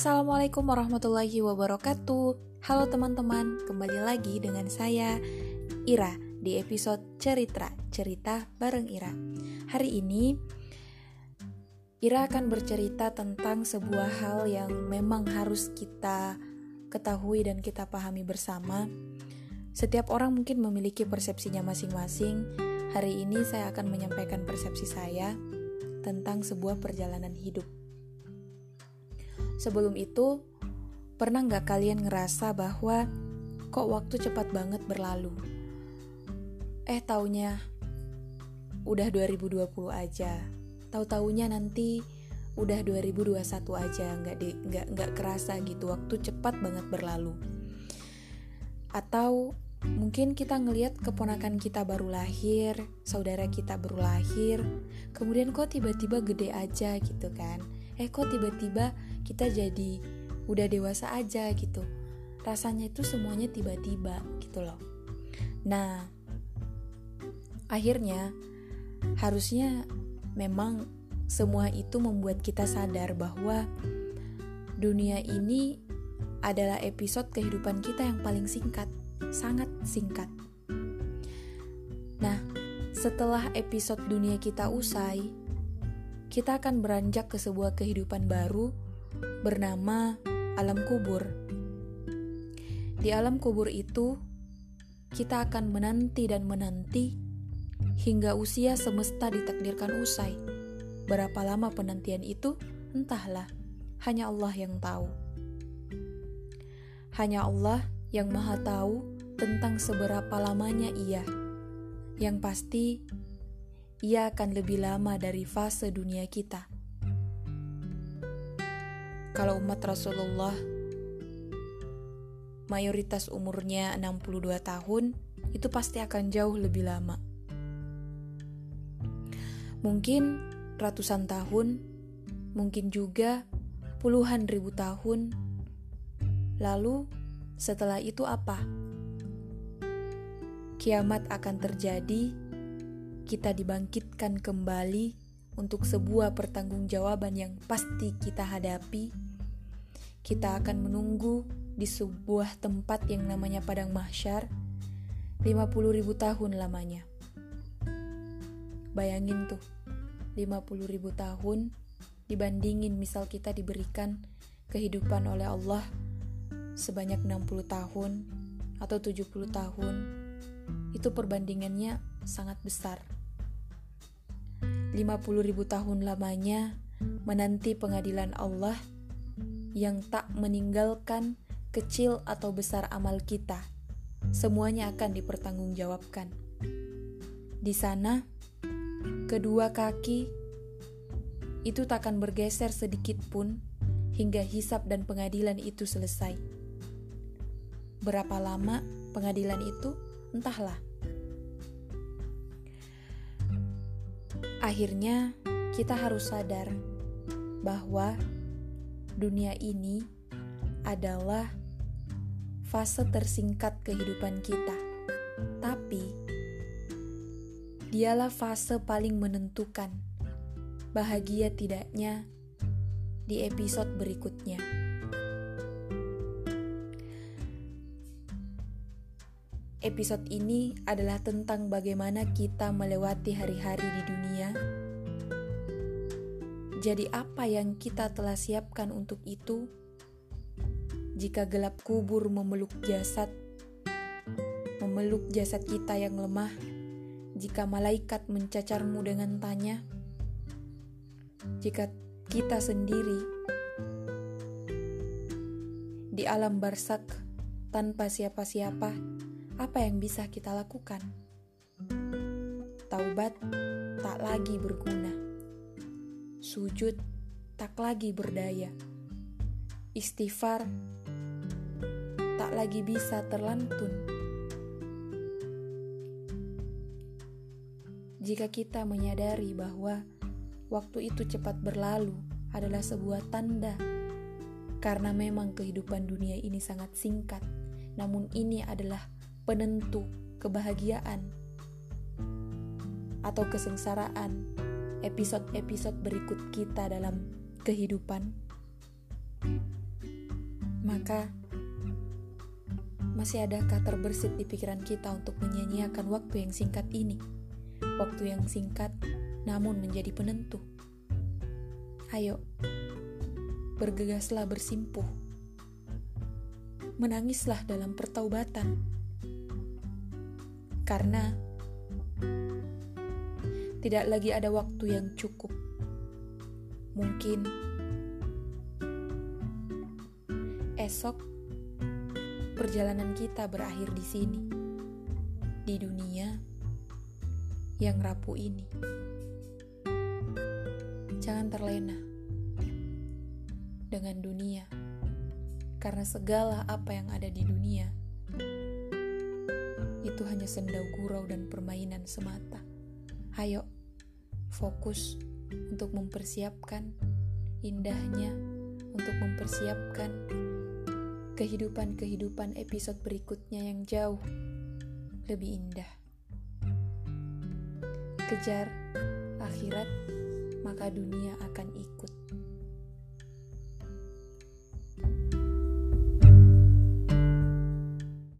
Assalamualaikum warahmatullahi wabarakatuh. Halo teman-teman, kembali lagi dengan saya Ira di episode Cerita Cerita bareng Ira. Hari ini Ira akan bercerita tentang sebuah hal yang memang harus kita ketahui dan kita pahami bersama. Setiap orang mungkin memiliki persepsinya masing-masing. Hari ini saya akan menyampaikan persepsi saya tentang sebuah perjalanan hidup. Sebelum itu, pernah nggak kalian ngerasa bahwa kok waktu cepat banget berlalu? Eh taunya udah 2020 aja. Tahu-taunya nanti udah 2021 aja, nggak di nggak nggak kerasa gitu waktu cepat banget berlalu. Atau mungkin kita ngelihat keponakan kita baru lahir, saudara kita baru lahir, kemudian kok tiba-tiba gede aja gitu kan? Eh kok tiba-tiba kita jadi udah dewasa aja gitu rasanya itu semuanya tiba-tiba gitu loh nah akhirnya harusnya memang semua itu membuat kita sadar bahwa dunia ini adalah episode kehidupan kita yang paling singkat, sangat singkat. Nah, setelah episode dunia kita usai, kita akan beranjak ke sebuah kehidupan baru bernama alam kubur. Di alam kubur itu, kita akan menanti dan menanti hingga usia semesta ditakdirkan usai. Berapa lama penantian itu? Entahlah, hanya Allah yang tahu. Hanya Allah yang Maha Tahu tentang seberapa lamanya Ia. Yang pasti, Ia akan lebih lama dari fase dunia kita kalau umat Rasulullah mayoritas umurnya 62 tahun, itu pasti akan jauh lebih lama. Mungkin ratusan tahun, mungkin juga puluhan ribu tahun. Lalu, setelah itu apa? Kiamat akan terjadi, kita dibangkitkan kembali untuk sebuah pertanggungjawaban yang pasti kita hadapi kita akan menunggu di sebuah tempat yang namanya Padang Mahsyar 50 ribu tahun lamanya. Bayangin tuh, 50 ribu tahun dibandingin misal kita diberikan kehidupan oleh Allah sebanyak 60 tahun atau 70 tahun, itu perbandingannya sangat besar. 50 ribu tahun lamanya menanti pengadilan Allah yang tak meninggalkan kecil atau besar amal kita. Semuanya akan dipertanggungjawabkan. Di sana, kedua kaki itu takkan bergeser sedikit pun hingga hisap dan pengadilan itu selesai. Berapa lama pengadilan itu? Entahlah. Akhirnya, kita harus sadar bahwa dunia ini adalah fase tersingkat kehidupan kita, tapi dialah fase paling menentukan bahagia tidaknya di episode berikutnya. Episode ini adalah tentang bagaimana kita melewati hari-hari di dunia jadi, apa yang kita telah siapkan untuk itu? Jika gelap kubur memeluk jasad, memeluk jasad kita yang lemah, jika malaikat mencacarmu dengan tanya, jika kita sendiri di alam barsak tanpa siapa-siapa, apa yang bisa kita lakukan? Taubat tak lagi berguna sujud tak lagi berdaya. Istighfar tak lagi bisa terlantun. Jika kita menyadari bahwa waktu itu cepat berlalu adalah sebuah tanda karena memang kehidupan dunia ini sangat singkat, namun ini adalah penentu kebahagiaan atau kesengsaraan episode-episode berikut kita dalam kehidupan. Maka, masih adakah terbersit di pikiran kita untuk menyanyiakan waktu yang singkat ini? Waktu yang singkat namun menjadi penentu. Ayo, bergegaslah bersimpuh. Menangislah dalam pertaubatan. Karena tidak lagi ada waktu yang cukup. Mungkin esok perjalanan kita berakhir di sini, di dunia yang rapuh ini. Jangan terlena dengan dunia, karena segala apa yang ada di dunia itu hanya sendau gurau dan permainan semata. Ayo, fokus untuk mempersiapkan indahnya, untuk mempersiapkan kehidupan-kehidupan episode berikutnya yang jauh lebih indah. Kejar akhirat, maka dunia akan ikut.